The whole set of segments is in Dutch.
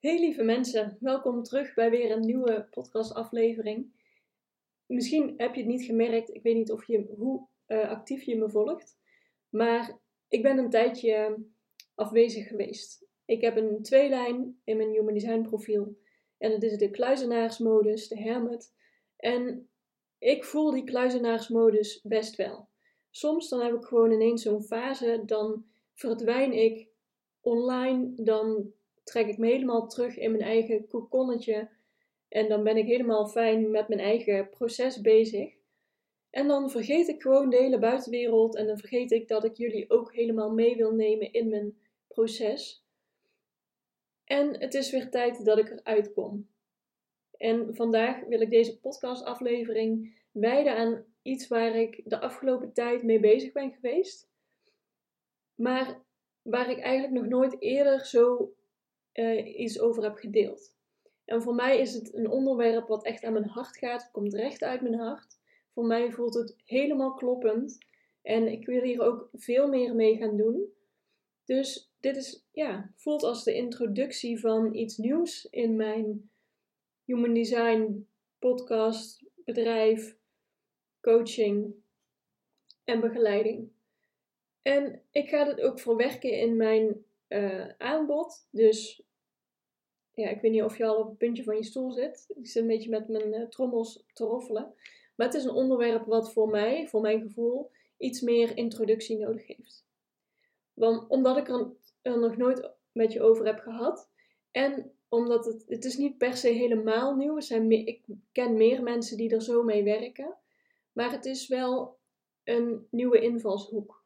Hey lieve mensen, welkom terug bij weer een nieuwe podcastaflevering. Misschien heb je het niet gemerkt, ik weet niet of je, hoe uh, actief je me volgt, maar ik ben een tijdje afwezig geweest. Ik heb een tweelijn in mijn Human Design profiel en dat is de kluizenaarsmodus, de hermit. En ik voel die kluizenaarsmodus best wel. Soms dan heb ik gewoon ineens zo'n fase, dan verdwijn ik online, dan trek ik me helemaal terug in mijn eigen kokonnetje. En dan ben ik helemaal fijn met mijn eigen proces bezig. En dan vergeet ik gewoon de hele buitenwereld en dan vergeet ik dat ik jullie ook helemaal mee wil nemen in mijn proces. En het is weer tijd dat ik eruit kom. En vandaag wil ik deze podcastaflevering wijden aan iets waar ik de afgelopen tijd mee bezig ben geweest. Maar waar ik eigenlijk nog nooit eerder zo uh, iets over heb gedeeld. En voor mij is het een onderwerp wat echt aan mijn hart gaat. Het komt recht uit mijn hart. Voor mij voelt het helemaal kloppend. En ik wil hier ook veel meer mee gaan doen. Dus dit is, ja, voelt als de introductie van iets nieuws in mijn human design podcast, bedrijf, coaching en begeleiding. En ik ga dit ook verwerken in mijn uh, aanbod. Dus ja, ik weet niet of je al op het puntje van je stoel zit. Ik zit een beetje met mijn uh, trommels te roffelen. Maar het is een onderwerp wat voor mij, voor mijn gevoel, iets meer introductie nodig heeft. Want, omdat ik er, er nog nooit met je over heb gehad. En omdat het, het is niet per se helemaal nieuw is. Ik ken meer mensen die er zo mee werken. Maar het is wel een nieuwe invalshoek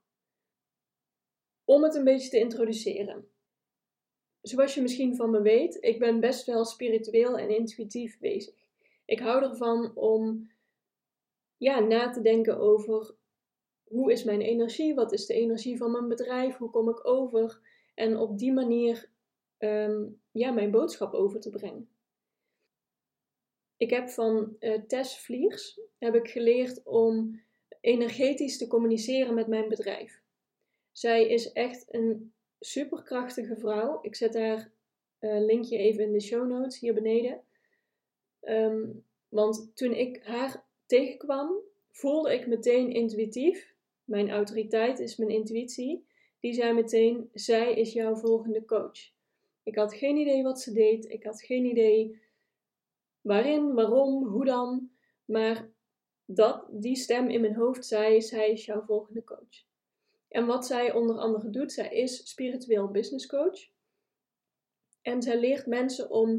om het een beetje te introduceren. Zoals je misschien van me weet, ik ben best wel spiritueel en intuïtief bezig. Ik hou ervan om ja, na te denken over hoe is mijn energie, wat is de energie van mijn bedrijf, hoe kom ik over en op die manier ehm, ja, mijn boodschap over te brengen. Ik heb van uh, Tess Vliers heb ik geleerd om energetisch te communiceren met mijn bedrijf. Zij is echt een superkrachtige vrouw. Ik zet haar uh, linkje even in de show notes hier beneden. Ehm, want toen ik haar tegenkwam, voelde ik meteen intuïtief. Mijn autoriteit is mijn intuïtie. Die zei meteen: zij is jouw volgende coach. Ik had geen idee wat ze deed. Ik had geen idee waarin, waarom, hoe dan. Maar dat die stem in mijn hoofd zei: zij is jouw volgende coach. En wat zij onder andere doet, zij is spiritueel business coach. En zij leert mensen om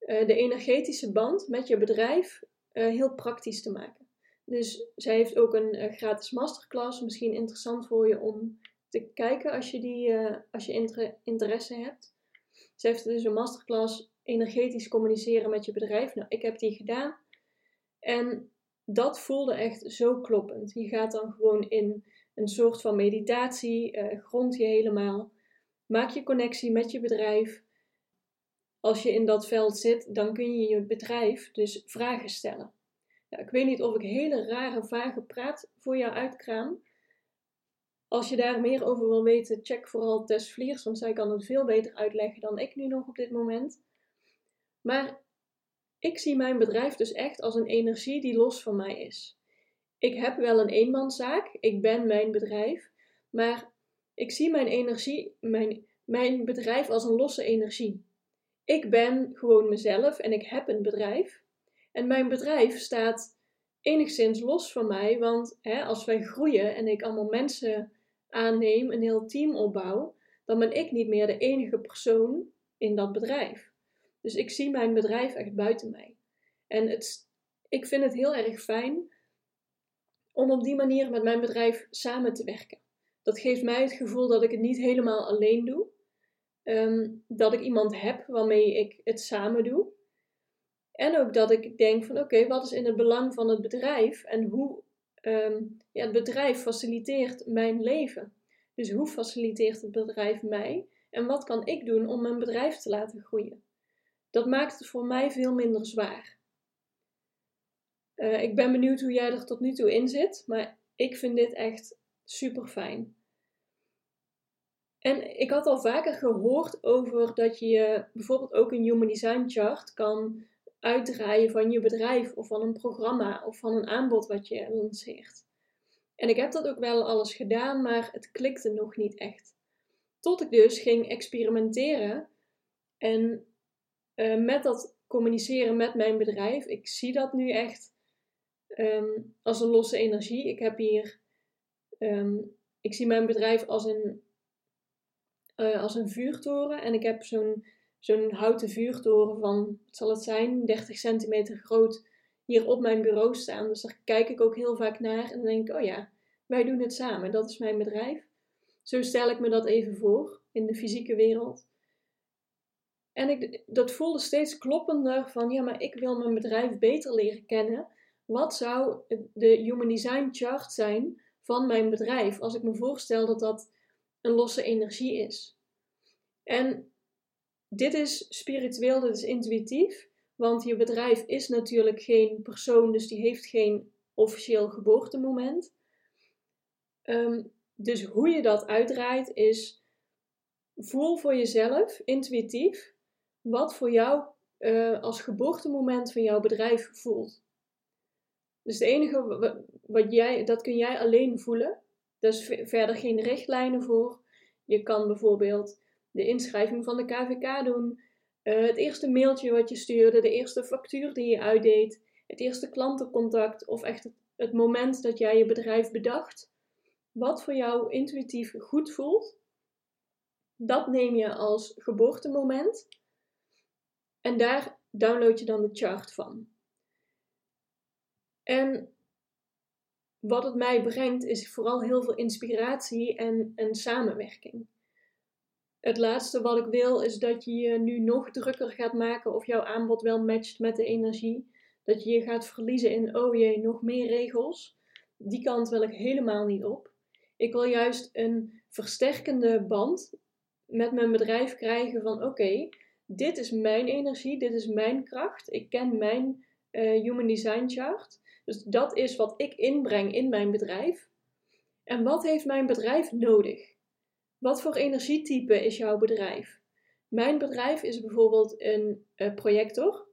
uh, de energetische band met je bedrijf uh, heel praktisch te maken. Dus zij heeft ook een uh, gratis masterclass, misschien interessant voor je om te kijken als je, die, als je inter interesse hebt. Zij heeft dus een masterclass energetisch communiceren met je bedrijf. Nou, ik heb die gedaan. En dat voelde echt zo kloppend. Je gaat dan gewoon in een soort van meditatie, uh, grond je helemaal. Maak je connectie met je bedrijf. Als je in dat veld zit, dan kun je je bedrijf dus vragen stellen. Ja, ik weet niet of ik hele rare, vage praat voor jou uitkraam. Als je daar meer over wil weten, check vooral Tess Vliers, want zij kan het veel beter uitleggen dan ik nu nog op dit moment. Maar ik zie mijn bedrijf dus echt als een energie die los van mij is ik heb wel een eenmanszaak, ik ben mijn bedrijf, maar ik zie mijn energie, mijn, mijn bedrijf als een losse energie. Ik ben gewoon mezelf en ik heb een bedrijf. En mijn bedrijf staat enigszins los van mij, want hè, als wij groeien en ik allemaal mensen aanneem, een heel team opbouw, dan ben ik niet meer de enige persoon in dat bedrijf. Dus ik zie mijn bedrijf echt buiten mij. En het, ik vind het heel erg fijn om op die manier met mijn bedrijf samen te werken. Dat geeft mij het gevoel dat ik het niet helemaal alleen doe. ehm, dat ik iemand heb waarmee ik het samen doe. En ook dat ik denk van oké, wat is in het belang van het bedrijf en hoe ehm, ja, het bedrijf faciliteert mijn leven. Dus hoe faciliteert het bedrijf mij en wat kan ik doen om mijn bedrijf te laten groeien? Dat maakt het voor mij veel minder zwaar. Uh, ik ben benieuwd hoe jij er tot nu toe in zit, maar ik vind dit echt super fijn. En ik had al vaker gehoord over dat je bijvoorbeeld ook een Human Design Chart kan uitdraaien van je bedrijf of van een programma of van een aanbod wat je lanceert. En ik heb dat ook wel alles gedaan, maar het klikte nog niet echt. Tot ik dus ging experimenteren en uh, met dat communiceren met mijn bedrijf, ik zie dat nu echt um, als een losse energie. Ik heb hier, um, ik zie mijn bedrijf als een, uh, als een vuurtoren en ik heb zo'n zo'n houten vuurtoren van, wat zal het zijn, 30 centimeter groot hier op mijn bureau staan. Dus daar kijk ik ook heel vaak naar en dan denk ik, oh ja, wij doen het samen, dat is mijn bedrijf. Zo stel ik me dat even voor in de fysieke wereld. En ik, dat voelde steeds kloppender van, ja, maar ik wil mijn bedrijf beter leren kennen. Wat zou de Human Design Chart zijn van mijn bedrijf als ik me voorstel dat dat een losse energie is? En dit is spiritueel, dit is intuïtief, want je bedrijf is natuurlijk geen persoon, dus die heeft geen officieel geboortemoment. Um, dus hoe je dat uitdraait is voel voor jezelf intuïtief wat voor jou uh, als geboortemoment van jouw bedrijf voelt. Dus het enige wat jij, dat kun jij alleen voelen. Er is verder geen richtlijnen voor. Je kan bijvoorbeeld de inschrijving van de KVK doen, uh, het eerste mailtje wat je stuurde, de eerste factuur die je uitdeed, het eerste klantencontact of echt het moment dat jij je bedrijf bedacht. Wat voor jou intuïtief goed voelt, dat neem je als geboortemoment. En daar download je dan de chart van. En wat het mij brengt is vooral heel veel inspiratie en, en samenwerking. Het laatste wat ik wil is dat je je nu nog drukker gaat maken of jouw aanbod wel matcht met de energie. Dat je je gaat verliezen in, oh jee, nog meer regels. Die kant wil ik helemaal niet op. Ik wil juist een versterkende band met mijn bedrijf krijgen van oké, dit is mijn energie, dit is mijn kracht. Ik ken mijn uh, Human Design Chart. Dus dat is wat ik inbreng in mijn bedrijf. En wat heeft mijn bedrijf nodig? Wat voor energietype is jouw bedrijf? Mijn bedrijf is bijvoorbeeld een uh, projector.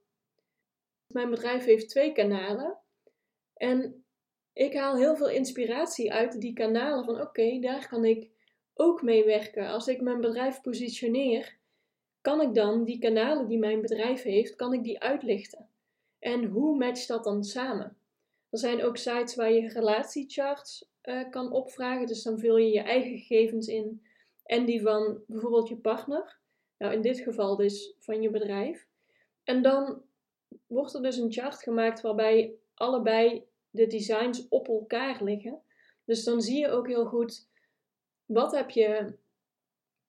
Mijn bedrijf heeft twee kanalen. En ik haal heel veel inspiratie uit die kanalen van oké, daar kan ik ook mee werken. Als ik mijn bedrijf positioneer, kan ik dan die kanalen die mijn bedrijf heeft, kan ik die uitlichten? En hoe matcht dat dan samen? Er zijn ook sites waar je relatiecharts uh, kan opvragen. Dus dan vul je je eigen gegevens in en die van bijvoorbeeld je partner. Nou, in dit geval dus van je bedrijf. En dan wordt er dus een chart gemaakt waarbij allebei de designs op elkaar liggen. Dus dan zie je ook heel goed wat heb je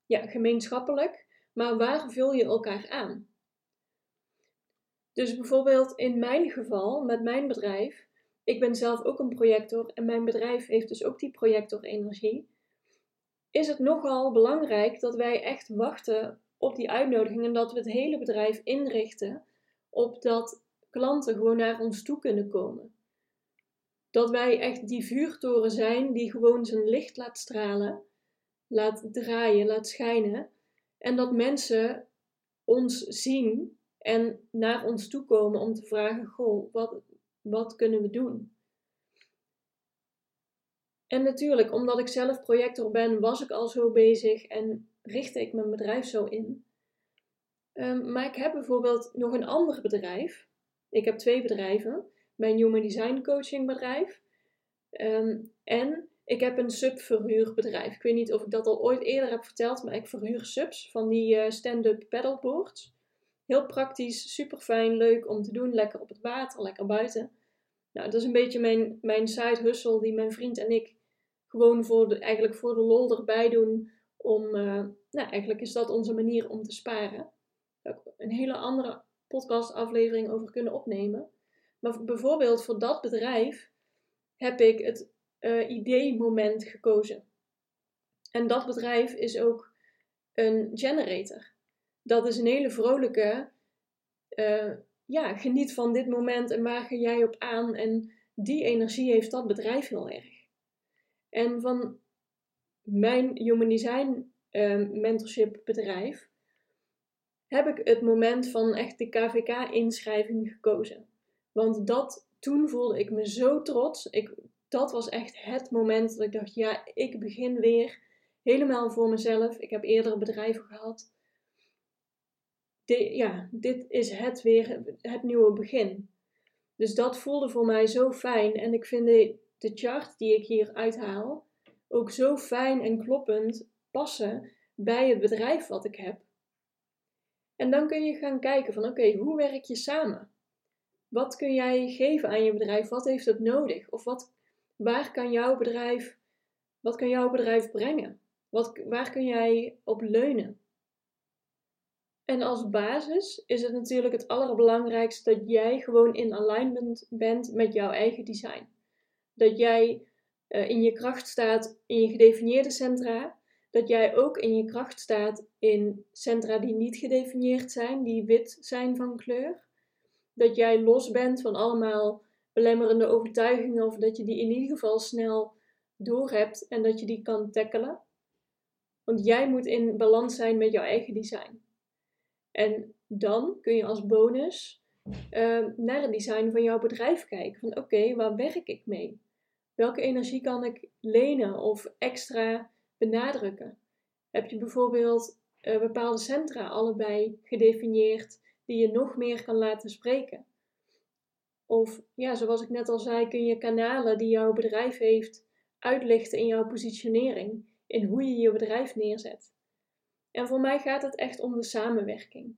ja, gemeenschappelijk, maar waar vul je elkaar aan? Dus bijvoorbeeld in mijn geval, met mijn bedrijf, ik ben zelf ook een projector en mijn bedrijf heeft dus ook die projector-energie. Is het nogal belangrijk dat wij echt wachten op die uitnodiging en dat we het hele bedrijf inrichten op dat klanten gewoon naar ons toe kunnen komen. Dat wij echt die vuurtoren zijn die gewoon zijn licht laat stralen, laat draaien, laat schijnen. En dat mensen ons zien en naar ons toe komen om te vragen: Goh, wat, wat kunnen we doen? En natuurlijk, omdat ik zelf projector ben, was ik al zo bezig en richtte ik mijn bedrijf zo in. Um, maar ik heb bijvoorbeeld nog een ander bedrijf. Ik heb twee bedrijven. Mijn Human Design Coaching bedrijf. Um, en ik heb een subverhuurbedrijf. Ik weet niet of ik dat al ooit eerder heb verteld, maar ik verhuur subs van die uh, stand-up paddleboards. Heel praktisch, super fijn, leuk om te doen. Lekker op het water, lekker buiten. Nou, dat is een beetje mijn, mijn side hustle die mijn vriend en ik gewoon voor de, eigenlijk voor de lol erbij doen om, uh, nou eigenlijk is dat onze manier om te sparen. Daar ook een hele andere podcastaflevering over kunnen opnemen. Maar bijvoorbeeld voor dat bedrijf heb ik het uh, idee-moment gekozen. En dat bedrijf is ook een generator. Dat is een hele vrolijke, uh, ja, geniet van dit moment en waar ga jij op aan. En die energie heeft dat bedrijf heel erg. En van mijn Human Design uh, mentorship bedrijf heb ik het moment van echt de KVK-inschrijving gekozen. Want dat, toen voelde ik me zo trots. Ik, dat was echt het moment dat ik dacht, ja, ik begin weer helemaal voor mezelf. Ik heb eerdere bedrijven gehad. Ja, dit is het weer, het nieuwe begin. Dus dat voelde voor mij zo fijn. En ik vind de, chart die ik hier uithaal ook zo fijn en kloppend passen bij het bedrijf wat ik heb. En dan kun je gaan kijken van oké, hoe werk je samen? Wat kun jij geven aan je bedrijf? Wat heeft het nodig? Of wat, waar kan jouw bedrijf, wat kan jouw bedrijf brengen? Wat, waar kun jij op leunen? En als basis is het natuurlijk het allerbelangrijkste dat jij gewoon in alignment bent met jouw eigen design. Dat jij uh, in je kracht staat in je gedefinieerde centra, dat jij ook in je kracht staat in centra die niet gedefinieerd zijn, die wit zijn van kleur. Dat jij los bent van allemaal belemmerende overtuigingen of dat je die in ieder geval snel doorhebt en dat je die kan tackelen. Want jij moet in balans zijn met jouw eigen design. En dan kun je als bonus uh, naar het design van jouw bedrijf kijken. Van oké, waar werk ik mee? Welke energie kan ik lenen of extra benadrukken? Heb je bijvoorbeeld uh, bepaalde centra allebei gedefinieerd die je nog meer kan laten spreken? Of ja, zoals ik net al zei, kun je kanalen die jouw bedrijf heeft uitlichten in jouw positionering, in hoe je je bedrijf neerzet. En voor mij gaat het echt om de samenwerking.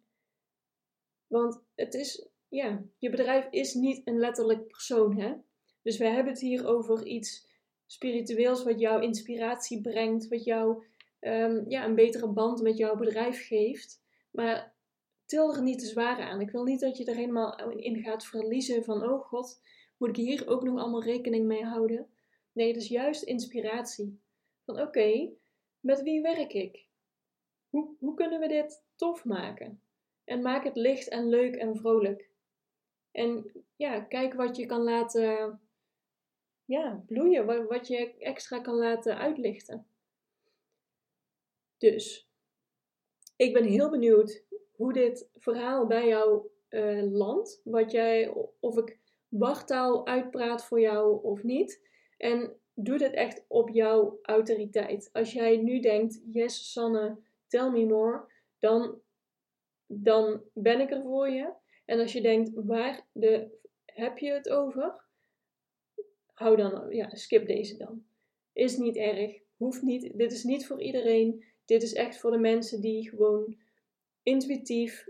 Want het is, ja, je bedrijf is niet een letterlijk persoon, hè? Dus we hebben het hier over iets spiritueels wat jou inspiratie brengt, wat jou um, ja, een betere band met jouw bedrijf geeft. Maar til er niet te zwaar aan. Ik wil niet dat je er helemaal in gaat verliezen van, oh god, moet ik hier ook nog allemaal rekening mee houden? Nee, het is juist inspiratie. Van oké, met wie werk ik? Hoe, hoe kunnen we dit tof maken? En maak het licht en leuk en vrolijk. En ja, kijk wat je kan laten ja, bloeien, wat je extra kan laten uitlichten. Dus, ik ben heel benieuwd hoe dit verhaal bij jou uh, landt. Wat jij, of ik wachttaal uitpraat voor jou of niet. En doe dit echt op jouw autoriteit. Als jij nu denkt, yes Sanne, tell me more, dan, dan ben ik er voor je. En als je denkt, waar de, heb je het over? hou dan, ja, skip deze dan. Is niet erg, hoeft niet, dit is niet voor iedereen. Dit is echt voor de mensen die gewoon intuïtief,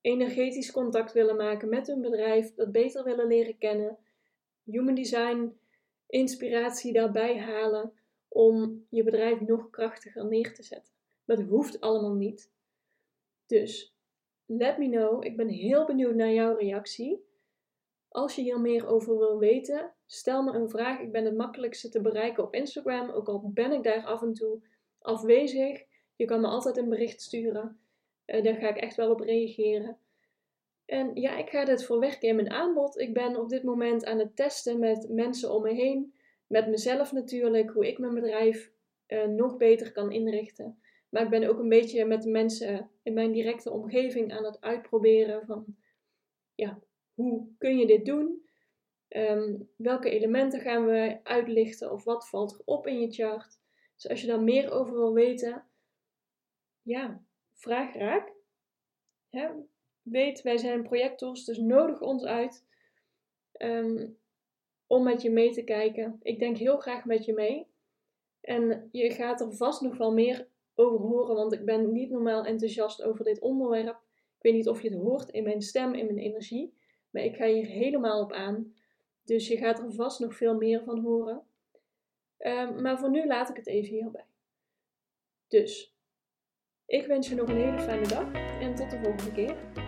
energetisch contact willen maken met hun bedrijf, dat beter willen leren kennen, human design inspiratie daarbij halen om je bedrijf nog krachtiger neer te zetten. Het hoeft allemaal niet. Dus let me know. Ik ben heel benieuwd naar jouw reactie. Als je hier meer over wil weten, stel me een vraag. Ik ben het makkelijkste te bereiken op Instagram, ook al ben ik daar af en toe afwezig. Je kan me altijd een bericht sturen. Uh, daar ga ik echt wel op reageren. En ja, ik ga dit verwerken in mijn aanbod. Ik ben op dit moment aan het testen met mensen om me heen. Met mezelf natuurlijk, hoe ik mijn bedrijf uh, nog beter kan inrichten. Maar ik ben ook een beetje met de mensen in mijn directe omgeving aan het uitproberen van ja, hoe kun je dit doen? Ehm, welke elementen gaan we uitlichten of wat valt er op in je chart? Dus als je daar meer over wil weten, ja, vraag raak. Weet, wij zijn projectors, dus nodig ons uit ehm, om met je mee te kijken. Ik denk heel graag met je mee. En je gaat er vast nog wel meer over horen, want ik ben niet normaal enthousiast over dit onderwerp. Ik weet niet of je het hoort in mijn stem, in mijn energie. Maar ik ga hier helemaal op aan. Dus je gaat er vast nog veel meer van horen. Ehm, maar voor nu laat ik het even hierbij. Dus Ik wens je nog een hele fijne dag en tot de volgende keer.